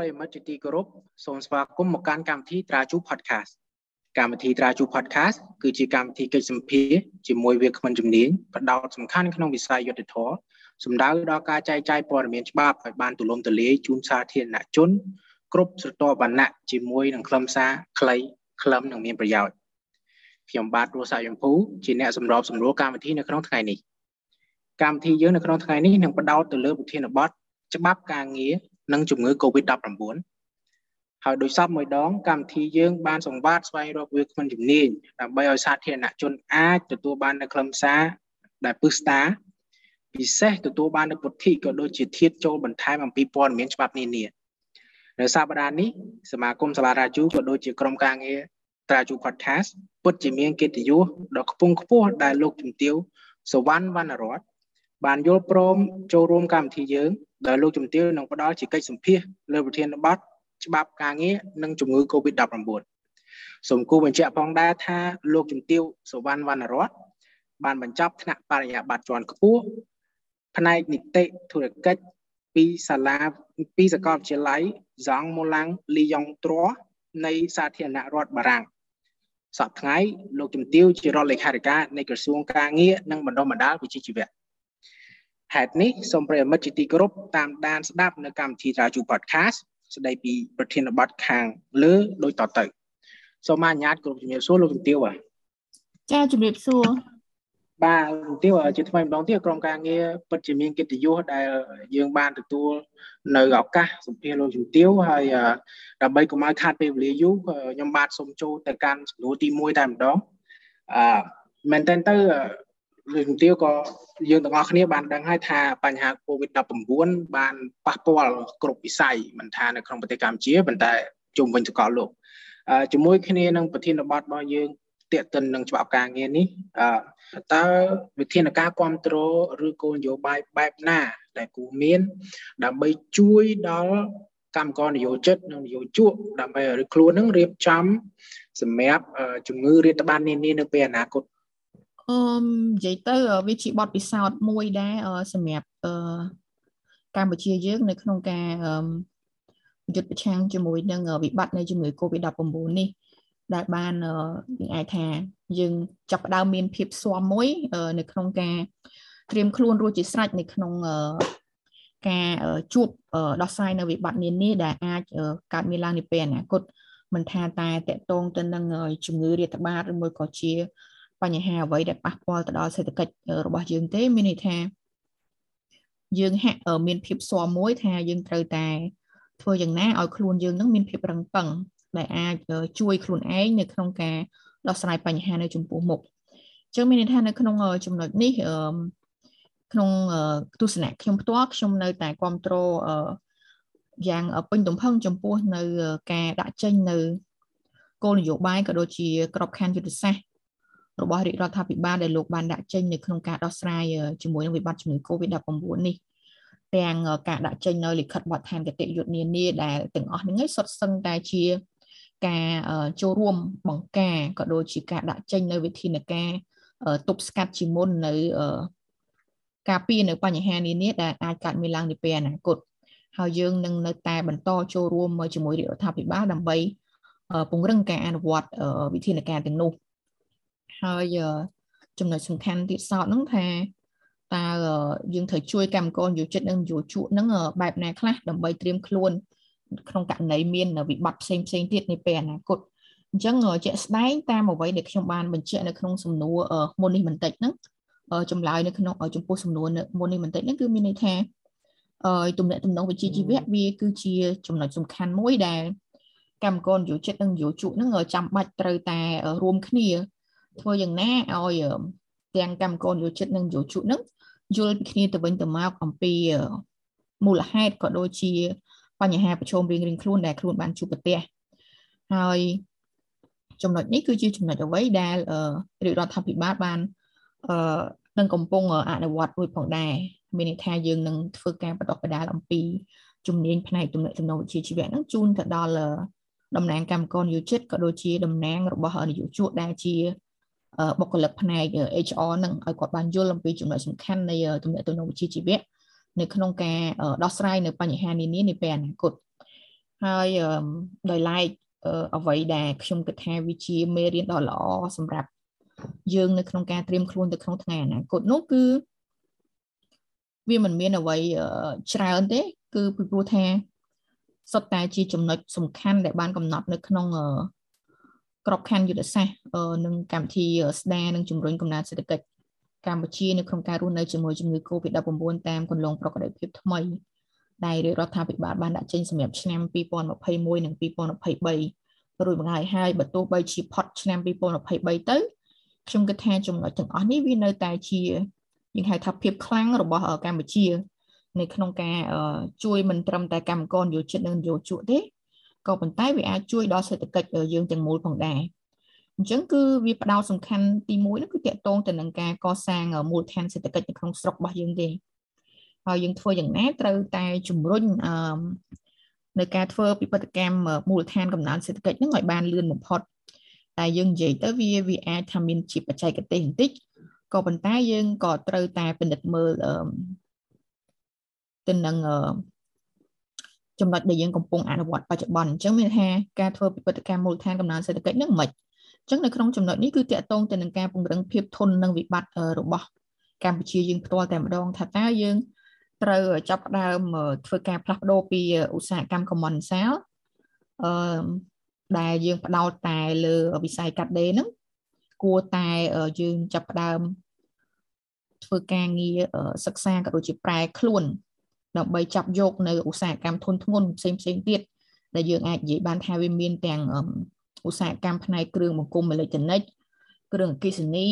ជំរាបសួរប្រិយមិត្តជាទីគោរពសូមស្វាគមន៍មកកាន់កម្មវិធីត្រាជូ Podcast កម្មវិធីត្រាជូ Podcast គឺជាកម្មវិធីកិច្ចសម្ភារជាមួយវាគ្មិនជំនាញផ្ដោតសំខាន់ក្នុងវិស័យយុទ្ធធរសំដៅដល់ការចែកចាយព័ត៌មានច្បាប់ឲ្យបានទូលំទូលាយជូនសាធារណជន គ្រប់ស្រទាប់វណ្ណៈជាមួយនឹងខ្លឹមសារខ្លីខ្លឹមនិងមានប្រយោជន៍ខ្ញុំបាទរស់សាយយមភូជាអ្នកសម្របសម្រួលកម្មវិធីនៅក្នុងថ្ងៃនេះកម្មវិធីយើងនៅក្នុងថ្ងៃនេះនឹងផ្ដោតទៅលើប្រធានបទច្បាប់ការងារ និងជំងឺ Covid-19 ហើយដោយសពមួយដងកម្មវិធីយើងបានសង្វាតស្វែងរកវាគ្មិនជំនាញដើម្បីឲ្យសាធារណជនអាចទទួលបាននូវខ្លឹមសារដែលពឹស្ដាពិសេសទទួលបាននូវពុទ្ធិក៏ដូចជាធាតចូលបន្ថែមអំពីព័ត៌មានច្បាប់នានានៅសប្តាហ៍នេះសមាគមសាលារាជូក៏ដូចជាក្រុមការងារត្រាជូ podcast ពិតជាមានកិត្តិយសដ៏ខ្ពង់ខ្ពស់ដែលលោកជំទាវសវណ្ណវណ្ណរតបានយល់ព្រមចូលរួមកម្មវិធីយើង ដោយលោកជំទាវនឹងផ្ដល់ជាកិច្ចសម្ភាសលើប្រធានបទច្បាប់ការងារនិងជំងឺ Covid-19 សូមគូបញ្ជាក់ផងដែរថាលោកជំទាវសវណ្ណវណ្ណរតបានបញ្ចប់ថ្នាក់បរិញ្ញាបត្រជាន់ខ្ពស់ផ្នែកនីតិធុរកិច្ចពីសាលាពីសាកលវិទ្យាល័យ Zhang Molang Liyong Tro នៃសាធារណរដ្ឋបារាំងសប្តាហ៍ថ្ងៃលោកជំទាវជារដ្ឋលេខាធិការនៃក្រសួងការងារនិងបណ្ដុះបណ្ដាលវិជ្ជាជីវៈ ហេតុនេះសូមប្រិយមិត្តជាទីគោរពតាមដានស្ដាប់នៅកម្មវិធីរាជូ podcast ស្ដីពីប្រធានបទខាងលើដូចតទៅសូមអនុញ្ញាតគ្រប់ជំរាបសួរលោកជំទាវបាទចាជំរាបសួរបាទជំទាវជាថ្មីម្ដងទៀតក្រុមការងារពិតជាមានកិត្តិយសដែលយើងបានទទួលនៅឱកាសសម្ភាសលោកជំទាវហើយដើម្បីកុំឲ្យខាតពេលវេលាយូរខ្ញុំបាទសូមចូលទៅកាន់សំណួរទី1តែម្ដងអឺមែនតើទៅ លោកជំទាវក៏យើងទាំងអស់គ្នាបានដឹងហើយថាបញ្ហា COVID-19 បានប៉ះពាល់គ្រប់វិស័យមិនថានៅក្នុងប្រទេសកម្ពុជាប៉ុន្តែជុំវិញសកលលោកជាមួយគ្នានឹងប្រធានបទរបស់យើងតេតិននឹងច្បាប់ការងារនេះតើវិធានការគ្រប់គ្រងឬគោលនយោបាយបែបណា ដែលគួរមាន ដើម្បីជួយដល់កម្មករនយោជិតនិងនយោជកដើម្បីឲ្យខ្លួននឹងរៀបចំសម្រាប់ជំងឺរាតត្បាតនានានៅពេលអនាគត អឺនិយាយទៅវាជាបទពិសោធន៍មួយដែរសម្រាប់អឺកម្ពុជាយើងនៅក្នុងការយុទ្ធប្រឆាំងជាមួយនឹងវិបត្តិនៃជំងឺ Covid-19 នេះដែលបានយើងអាចថាយើងចាប់ផ្ដើមមានភាពស៊ាំមួយនៅក្នុងការត្រៀមខ្លួនរួចជាស្រេចនៅក្នុងការជួបដោះស្រាយនៅវិបត្តិនានាដែលអាចកើតមានឡើងនាពេលអនាគតមិនថាតែតកតងទៅនឹងជំងឺរាតត្បាតឬមួយក៏ជា បញ្ហាអ្វីដែលប៉ះពាល់ទៅដល់សេដ្ឋកិច្ចរបស់យើងទេមានន័យថាយើងហាក់មានភាពស្មមួយថាយើងត្រូវតែធ្វើយ៉ាងណាឲ្យខ្លួនយើងនឹងមានភាពរឹងប៉ឹងដែលអាចជួយខ្លួនឯងនៅក្នុងការដោះស្រាយបញ្ហានៅចំពោះមុខអញ្ចឹងមានន័យថានៅក្នុងចំណុចនេះក្នុងទស្សនៈខ្ញុំផ្ទាល់ខ្ញុំនៅតែគ្រប់គ្រងយ៉ាងពេញទំហឹងចំពោះនៅការដាក់ចេញនៅគោលនយោបាយក៏ដូចជាក្របខ័ណ្ឌយុទ្ធសាស្ត្រ របស់រាជរដ្ឋាភិបាលដែលលោកបានដាក់ចេញនៅក្នុងការដោះស្រាយជាមួយនឹងវិបត្តិជំងឺ Covid-19 នេះទាំងការដាក់ចេញនៅលិខិតបទដ្ឋានគតិយុត្តនានាដែលទាំងអស់ហ្នឹងឯងសុទ្ធសឹងតែជាការចូលរួមបង្ការក៏ដូចជាការដាក់ចេញនៅវិធានការទប់ស្កាត់ជាមុននៅការពារនៅបញ្ហានានាដែលអាចកើតមានឡើងនាពេលអនាគតហើយយើងនឹងនៅតែបន្តចូលរួមជាមួយរាជរដ្ឋាភិបាលដើម្បីពង្រឹងការអនុវត្តវិធានការទាំងនោះ ហើយចំណុចសំខាន់ទៀតសោតហ្នឹងថាតើយើងត្រូវជួយកម្មករយោចិត្តនិងយោជក់ហ្នឹងបែបណាខ្លះដើម្បីត្រៀមខ្លួនក្នុងករណីមានវិបត្តិផ្សេងផ្សេងទៀតនាពេលអនាគតអញ្ចឹងជាក់ស្ដែងតាមអ្វីដែលខ្ញុំបានបញ្ជាក់នៅក្នុងសំណួរមុននេះបន្តិចហ្នឹងចម្លើយនៅក្នុងចំពោះសំណួរមុននេះបន្តិចហ្នឹងគឺមានន័យថាអឺទំនាក់ទំនងវិជ្ជាជីវៈវាគឺជាចំណុចសំខាន់មួយដែលកម្មករយោចិត្តនិងយោជក់ហ្នឹងចាំបាច់ត្រូវតែរួមគ្នា ធ្វើយ៉ាងណាឲ្យទាំងកម្មករយោជិតនិងយោជកនឹងយល់ពីគ្នាទៅវិញទៅមកអំពីមូលហេតុក៏ដូចជាបញ្ហាប្រឈមរៀងៗខ្លួនដែលខ្លួនបានជួបប្រទះហើយចំណុចនេះគឺជាចំណុចអ្វីដែលរាជរដ្ឋាភិបាលបានអឺនឹងកំពុងអនុវត្តរួចផងដែរមានន័យថាយើងនឹងធ្វើការបដិបដាលអំពីជំនាញផ្នែកទំនាក់ទំនងវិជ្ជាជីវៈនឹងជូនទៅដល់តំណាងកម្មករយោជិតក៏ដូចជាតំណាងរបស់នយោជកដែលជា បុគ្គលិកផ្នែក HR នឹងឲ្យគាត់បានយល់អំពីចំណុចសំខាន់នៃទំនាក់ទំនងវិជ្ជាជីវៈនៅក្នុងការដោះស្រាយនៅបញ្ហានានានាពេលអនាគតហើយដោយឡែកអ្វីដែលខ្ញុំគិតថាវាជាមេរៀនដ៏ល្អសម្រាប់យើងនៅក្នុងការត្រៀមខ្លួនទៅក្នុងថ្ងៃអនាគតនោះគឺវាមិនមានអ្វីច្រើនទេ គឺពីព្រោះថាសុទ្ធតែជាចំណុចសំខាន់ដែលបានកំណត់នៅក្នុង ក្របខ័ណ្ឌយុទ្ធសាស្ត្រនិងកម្មវិធីស្ដារនិងជំរុញកំណើនសេដ្ឋកិច្ចកម្ពុជានៅក្នុងការរស់នៅជាមួយជំងឺ Covid-19 តាមគន្លងប្រកបដោយភាពថ្មីដែលរាជរដ្ឋាភិបាលបានដាក់ចេញសម្រាប់ឆ្នាំ2021និង2023រួចមកហើយហើយបើទោះបីជាផុតឆ្នាំ2023ទៅខ្ញុំគិតថាចំណុចទាំងអស់នេះវានៅតែជាយើងហៅថាភាពខ្លាំងរបស់កម្ពុជា នៅក្នុងការជួយមិនត្រឹមតែកម្មករយោជិតនិងយោជកទេ ក៏ប៉ុន្តែវាអាចជួយដល់សេដ្ឋកិច្ចយើងទាំងមូលផងដែរអញ្ចឹងគឺវាផ្ដោតសំខាន់ទី1នោះគឺតកតងទៅនឹងការកសាងមូលដ្ឋានសេដ្ឋកិច្ចនៅក្នុងស្រុករបស់យើងទេហើយយើងធ្វើយ៉ាងណាត្រូវតែជំរុញអឺនៅការធ្វើពិពិធកម្មមូលដ្ឋានកំណើនសេដ្ឋកិច្ចហ្នឹងឲ្យបានលឿនបំផុតតែយើងនិយាយទៅវាវាអាចថាមានជាបច្ចេកទេសបន្តិចក៏ប៉ុន្តែយើងក៏ត្រូវតែពិនិត្យមើលអឺទៅនឹងអឺ ចំណុចដែលយើងកំពុងអនុវត្តបច្ចុប្បន្នអញ្ចឹងមានថាការធ្វើពិពិធកម្មមូលដ្ឋានកំណើនសេដ្ឋកិច្ចហ្នឹងមិនអញ្ចឹងនៅក្នុងចំណុចនេះគឺតកតងទៅនឹងការពង្រឹងភាពធន់និងវិបត្តិរបស់កម្ពុជាយើងផ្ទាល់តែម្ដងថាតើយើងត្រូវចាប់ផ្ដើមធ្វើការផ្លាស់ប្ដូរពីឧស្សាហកម្ម common sale អឺដែលយើងផ្ដោតតែលើវិស័យកាត់ដេរហ្នឹងគួរតែយើងចាប់ផ្ដើមធ្វើការងារសិក្សាក៏ដូចជាប្រែខ្លួន ដើម្បីចាប់យកនៅឧស្សាហកម្មធុនធ្ងន់ផ្សេងផ្សេងទៀតដែលយើងអាចនិយាយបានថាវាមានទាំងឧស្សាហកម្មផ្នែកគ្រឿងបង្គុំអេឡិចត្រូនិកគ្រឿងអគ្គិសនី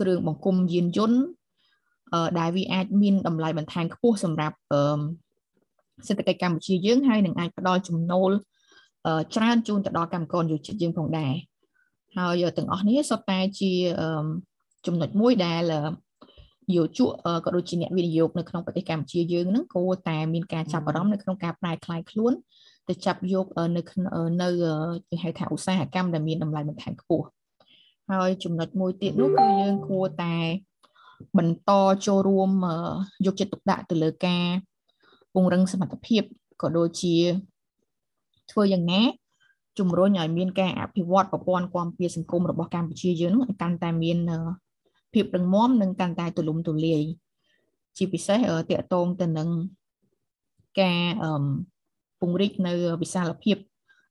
គ្រឿងបង្គុំយានយន្តដែលវាអាចមានតម្លៃបន្ថែមខ្ពស់សម្រាប់សេដ្ឋកិច្ចកម្ពុជាយើងហើយនឹងអាចផ្ដល់ចំណូលច្រើនជូនទៅដល់កម្មករយុវជនយើងផងដែរហើយទាំងអស់នេះសុទ្ធតែជាចំណុចមួយដែល យោជកក៏ដូចជាអ្នកវិនិយោគនៅក្នុងប្រទេសកម្ពុជាយើងហ្នឹងគួរតែមានការចាប់អារម្មណ៍នៅក្នុងការប្រែក្លាយខ្លួនទៅចាប់យកនៅនៅគេហៅថាឧស្សាហកម្មដែលមានតម្លៃបន្ថែមខ្ពស់ហើយចំណុចមួយទៀតនោះគឺយើងគួរតែបន្តចូលរួមយកចិត្តទុកដាក់ទៅលើការពង្រឹងសមត្ថភាពក៏ដូចជាធ្វើយ៉ាងណាជំរុញឲ្យមានការអភិវឌ្ឍប្រព័ន្ធគាំពារសង្គមរបស់កម្ពុជាយើងនឹងកាន់តែមាន ភាពរឹងមាំនិងកាន់តែទូលំទូលាយជាពិសេសតកតងទៅនឹងការពង្រីកនៅវិសាលភាព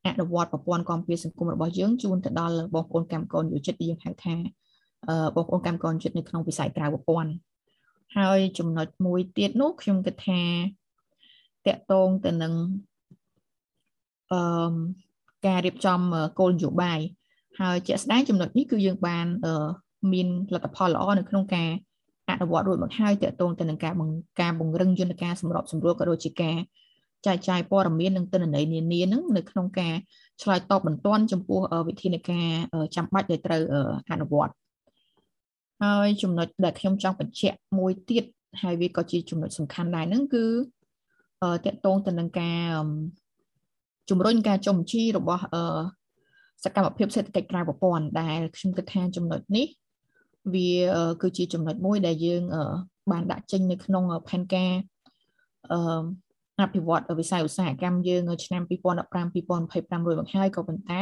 អនុវត្តប្រព័ន្ធគាំពារសង្គមរបស់យើងជូនទៅដល់បងប្អូនកម្មករយុវជនយើងហៅថាបងប្អូនកម្មករយុវជននៅក្នុងវិស័យក្រៅប្រព័ន្ធហើយចំណុចមួយទៀតនោះខ្ញុំគិតថាតកតងទៅនឹងអឺការរៀបចំគោលនយោបាយហើយជាក់ស្ដែងចំណុចនេះគឺយើងបាន មានលទ្ធផលល្អនៅក្នុងការអនុវត្តរួចមកហើយតកតងទៅនឹងការការបង្រឹងយន្តការសម្របសម្រួលក៏ដូចជាការចែកចាយព័ត៌មាននិងទិន្នន័យនានានឹងនៅក្នុងការឆ្លើយតបបន្ទាន់ចំពោះវិធានការចាំបាច់ដែលត្រូវអនុវត្តហើយចំណុចដែលខ្ញុំចង់បញ្ជាក់មួយទៀតហើយវាក៏ជាចំណុចសំខាន់ដែរហ្នឹងគឺតកតងទៅនឹងការជំរុញការចុះបញ្ជីរបស់សកម្មភាពសេដ្ឋកិច្ចក្រៅប្រព័ន្ធដែលខ្ញុំគិតថាចំណុចនេះ វាគឺជាចំណុចមួយដែលយើងបានដាក់ចេញនៅក្នុងផែនការអភិវឌ្ឍវិស័យឧស្សាហកម្មយើងឆ្នាំ2015 2025រួចមកហើយក៏ប៉ុន្តែ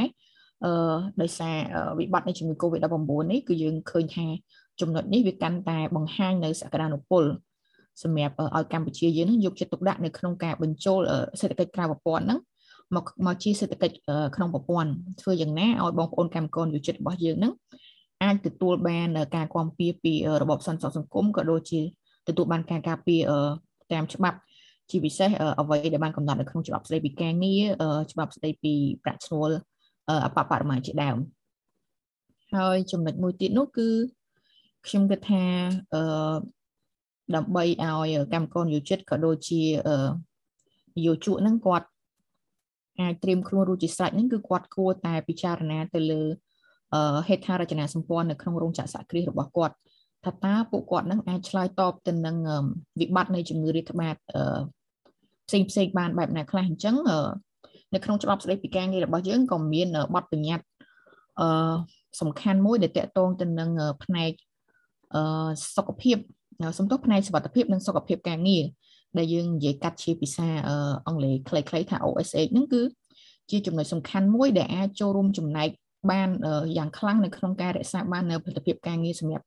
អឺដោយសារវិបត្តិនៃជំងឺ Covid-19 នេះគឺយើងឃើញថាចំណុចនេះវាកាន់តែបង្ហាញនៅសក្តានុពលសម្រាប់ឲ្យកម្ពុជាយើងយកចិត្តទុកដាក់នៅក្នុងការបញ្ចូលសេដ្ឋកិច្ចក្រៅប្រព័ន្ធហ្នឹងមកមកជាសេដ្ឋកិច្ចក្នុងប្រព័ន្ធធ្វើយ៉ាងណាឲ្យបងប្អូនកម្មករយុចិត្តរបស់យើងហ្នឹង អាចទទួលបានការគាំពៀពីរបបសន្តិសុខសង្គមក៏ដូចជាទទួលបានការការពារតាមច្បាប់ជាពិសេសអ្វីដែលបានកំណត់នៅក្នុងច្បាប់ស្តីពីការងារច្បាប់ស្តីពីប្រាក់ឈ្នួលអបបរមាជាដើមហើយចំណុចមួយទៀតនោះគឺខ្ញុំគិតថាអឺដើម្បីឲ្យកម្មករយោជិតក៏ដូចជាយោជកហ្នឹងគាត់អាចត្រៀមខ្លួនរួចជាស្រេចហ្នឹងគឺគាត់គួរតែពិចារណាទៅលើ ហេដ្ឋារចនាសម្ព័ន្ធនៅក្នុងរោងចក្រសហគ្រាសរបស់គាត់ថាតើពួកគាត់នឹងអាចឆ្លើយតបទៅនឹងវិបត្តិនៃជំងឺរាតត្បាតផ្សេងផ្សេងបានបែបណាខ្លះអញ្ចឹងនៅក្នុងច្បាប់ស្តីពីការងាររបស់យើងក៏មានបទបញ្ញត្តិអឺសំខាន់មួយដែលតកតងទៅនឹងផ្នែកអឺសុខភាពសំដៅផ្នែកសុខភាពនិងសុខភាពការងារដែលយើងនិយាយកាត់ជាភាសាអង់គ្លេសខ្លីៗថា OSH ហ្នឹងគឺជាចំណុចសំខាន់មួយដែលអាចចូលរួមចំណែក បានយ៉ាងខ្លាំងនៅក្នុងការរក្សាបាននៅផលិតភាពការងារសម្រាប់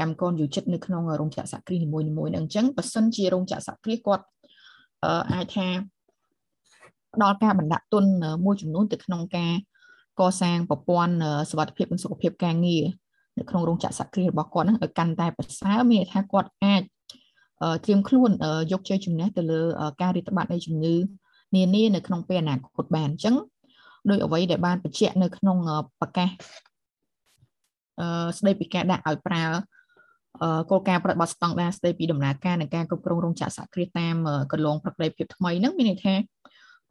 កម្មករយុចិត្តនៅក្នុងរោងចក្រសហគ្រាសនីមួយៗនឹងអញ្ចឹងបើសិនជារោងចក្រសហគ្រាសគាត់អាចថាផ្ដល់ការបណ្ដាក់ទុនមួយចំនួនទៅក្នុងការកសាងប្រព័ន្ធសុវត្ថិភាពនិងសុខភាពការងារនៅក្នុងរោងចក្រសហគ្រាសរបស់គាត់ហ្នឹងឲ្យកាន់តែប្រសើរមានន័យថាគាត់អាចត្រៀមខ្លួនយកជ័យជំនះទៅលើការរាតត្បាតនៃជំងឺនានានៅក្នុងពេលអនាគតបានអញ្ចឹង ដោយអ្វីដែលបានបញ្ជាក់នៅក្នុងប្រកាសអឺស្ដីពីការដាក់ឲ្យប្រើគោលការណ៍ប្រតិបត្តិស្តង់ដារស្ដីពីដំណើរការនៃការគ្រប់គ្រងរោងចក្រសហគ្រាសតាមកន្លងប្រក្តីភាពថ្មីហ្នឹងមានន័យថា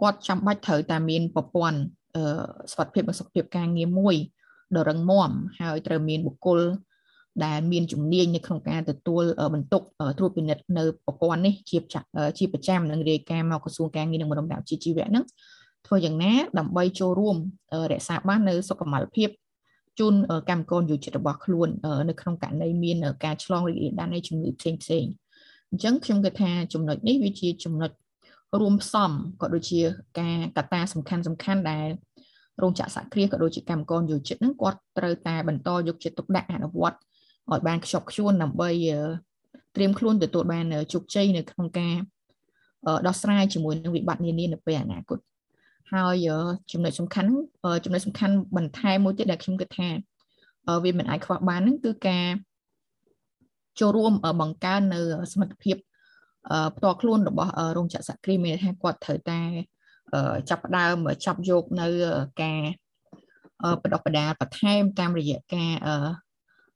គាត់ចាំបាច់ត្រូវតែមានប្រព័ន្ធសុខភាពនិងសុខភាពការងារមួយដ៏រឹងមាំហើយត្រូវមានបុគ្គលដែលមានជំនាញនៅក្នុងការទទួលបន្ទុកត្រួតពិនិត្យនៅប្រព័ន្ធនេះជាជាប្រចាំនឹងរាយការណ៍មកក្រសួងការងារនិងមរំដោជីជីវៈហ្នឹង ធ្វើយ៉ាងណាដើម្បីចូលរួមរក្សាបាននៅសុខុមាលភាពជូនកម្មករយុជិតរបស់ខ្លួននៅក្នុងករណីមានការឆ្លងរីករាលដាលនៃជំងឺផ្សេងផ្សេងអញ្ចឹងខ្ញុំគិតថាចំណុចនេះវាជាចំណុចរួមផ្សំក៏ដូចជាការកត្តាសំខាន់សំខាន់ដែលរោងចក្រសហគ្រាសក៏ដូចជាកម្មករយុជិតហ្នឹងគាត់ត្រូវតែបន្តយកចិត្តទុកដាក់អនុវត្តឲ្យបានខ្ជាប់ខ្ជួនដើម្បីត្រៀមខ្លួនទទួលបានជោគជ័យនៅក្នុងការដោះស្រាយជាមួយនឹងវិបត្តិនានានៅពេលអនាគត ហើយចំណុចសំខាន់ចំណុចសំខាន់បន្ថែមមួយទៀតដែលខ្ញុំគិតថាវាមិនអាចខ្វះបានហ្នឹងគឺការចូលរួមបង្កើននៅសមត្ថភាពផ្ទាល់ខ្លួនរបស់រោងចក្រសហគ្រាសមានថាគាត់ត្រូវតែចាប់ផ្ដើមចាប់យកនៅការបដិបដាលបន្ថែមតាមរយៈការ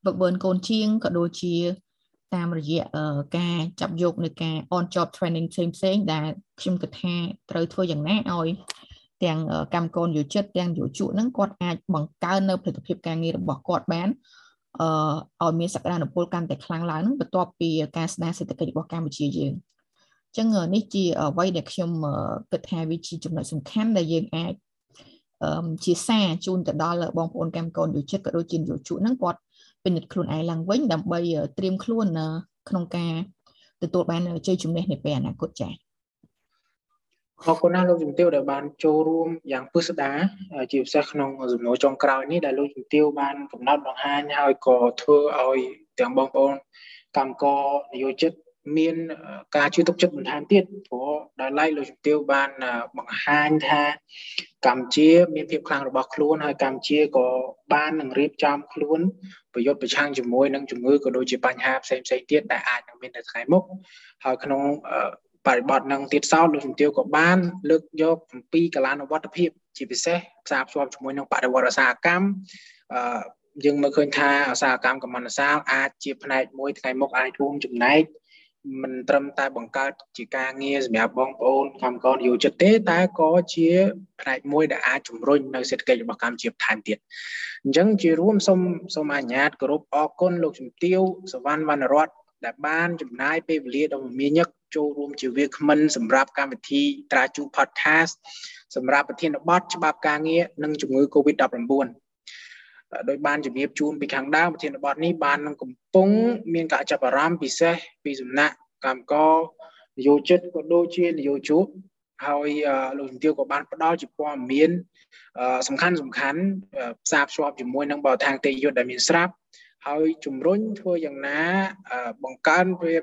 វឹកវើនកូនជាងក៏ដូចជាតាមរយៈការចាប់យកនៅការ on job training ផ្សេងផ្សេងដែលខ្ញុំគិតថាត្រូវធ្វើយ៉ាងណាឲ្យ ទាំងកម្មករយោជិតទាំងយោជកហ្នឹងគាត់អាចបង្កើននៅផលិតភាពការងាររបស់គាត់បានអឺឲ្យមានសក្តានុពលកាន់តែខ្លាំងឡើងហ្នឹងបន្ទាប់ពីការស្ដារសេដ្ឋកិច្ចរបស់កម្ពុជាយើងអញ្ចឹងនេះជាអ្វីដែលខ្ញុំគិតថាវាជាចំណុចសំខាន់ដែលយើងអាចជាសារជូនទៅដល់បងប្អូនកម្មករយោជិតក៏ដូចជាយោជកហ្នឹងគាត់ពិនិត្យខ្លួនឯងឡើងវិញដើម្បីត្រៀមខ្លួនក្នុងការទទួលបានជ័យជំនះនាពេលអនាគតចា៎ អរគុណណាស់លោកជំទាវដែលបានចូលរួមយ៉ាងពិស្ដារជាពិសេសក្នុងសំណួរចុងក្រោយនេះដែលលោកជំទាវបានកំណត់បង្ហាញហើយក៏ធ្វើឲ្យទាំងបងប្អូនកម្មករនយោជិតមានការជឿទុកចិត្តបន្ថែមទៀតព្រោះដោយឡែកលោកជំទាវបានបង្ហាញថាកម្ពុជាមានភាពខ្លាំងរបស់ខ្លួនហើយកម្ពុជាក៏បាននឹងរៀបចំខ្លួនប្រយុទ្ធប្រឆាំងជាមួយនឹងជំងឺក៏ដូចជាបញ្ហាផ្សេងៗទៀតដែលអាចនឹងមាននៅថ្ងៃមុខហើយក្នុង បរិបទនឹងទៀតសោតលោកជំទាវក៏បានលើកយកអំពីកលានុវត្តភាពជាពិសេសផ្សារភ្ជាប់ជាមួយនឹងបរិវត្តឧស្សាហកម្មអឺយើងមើលឃើញថាឧស្សាហកម្មកម្មន្តសាលអាចជាផ្នែកមួយថ្ងៃមុខអាចរួមចំណែកមិនត្រឹមតែបង្កើតជាការងារសម្រាប់បងប្អូនកម្មករនិយោជិតទេតែក៏ជាផ្នែកមួយដែលអាចជំរុញនៅសេដ្ឋកិច្ចរបស់កម្ពុជាបន្ថែមទៀតអញ្ចឹងជារួមសូមសូមអនុញ្ញាតគោរពអរគុណលោកជំទាវសវណ្ណវណ្ណរត ដែលបានចំណាយពេលវេលាដ៏មមាញឹកចូលរួមជាវាគ្មិនសម្រាប់កម្មវិធីត្រាជូ podcast សម្រាប់ប្រធានបទច្បាប់ការងារនិងជំងឺ Covid-19 ដោយបានជំរាបជូនពីខាងដើមប្រធានបទនេះបាននឹងកំពុងមានការចាប់អារម្មណ៍ពិសេសពីសំណាក់កម្មករនយោជិតក៏ដូចជានយោជកហើយលោកជំទាវក៏បានផ្ដល់ជាព័ត៌មានសំខាន់សំខាន់ផ្សារភ្ជាប់ជាមួយនឹងបរិស្ថានទេយយុទ្ធដែលមានស្រាប់ ហើយជំរុញធ្វើយ៉ាងណាបង្កើនវា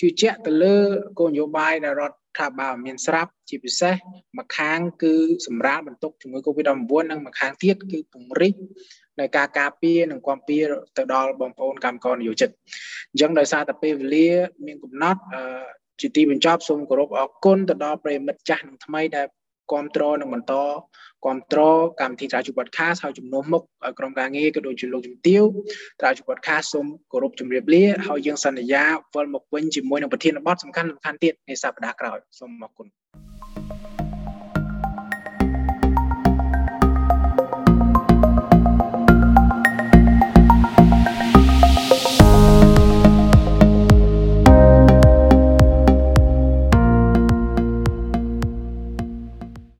ជឿជាក់ទៅលើគោលនយោបាយដែលរដ្ឋាភិបាលមានស្រាប់ជាពិសេសម្ខាងគឺសម្រាប់បន្ទុកជំងឺ Covid-19 និងម្ខាងទៀតគឺពង្រីកនៅការការពារនិងគាំពៀទៅដល់បងប្អូនកម្មករនិយោជិតអញ្ចឹងដោយសារតែពេលវេលាមានកំណត់ជាទីបញ្ចប់សូមគោរពអរគុណទៅដល់ប្រិមិត្តចាស់និងថ្មីដែលគ្រប់គ្រងនិងបន្ត គ្រប់គ្រងកម្មវិធីត្រាជូ podcast ហើយជំនួសមុខឲ្យក្រុមការងារក៏ដូចជាលោកជំទាវត្រាជូ podcast សូមគោរពជម្រាបលាហើយយើងសន្យាវិលមកវិញជាមួយនឹងប្រធានបទសំខាន់សំខាន់ទៀតនៃសប្តាហ៍ក្រោយសូមអរគុណ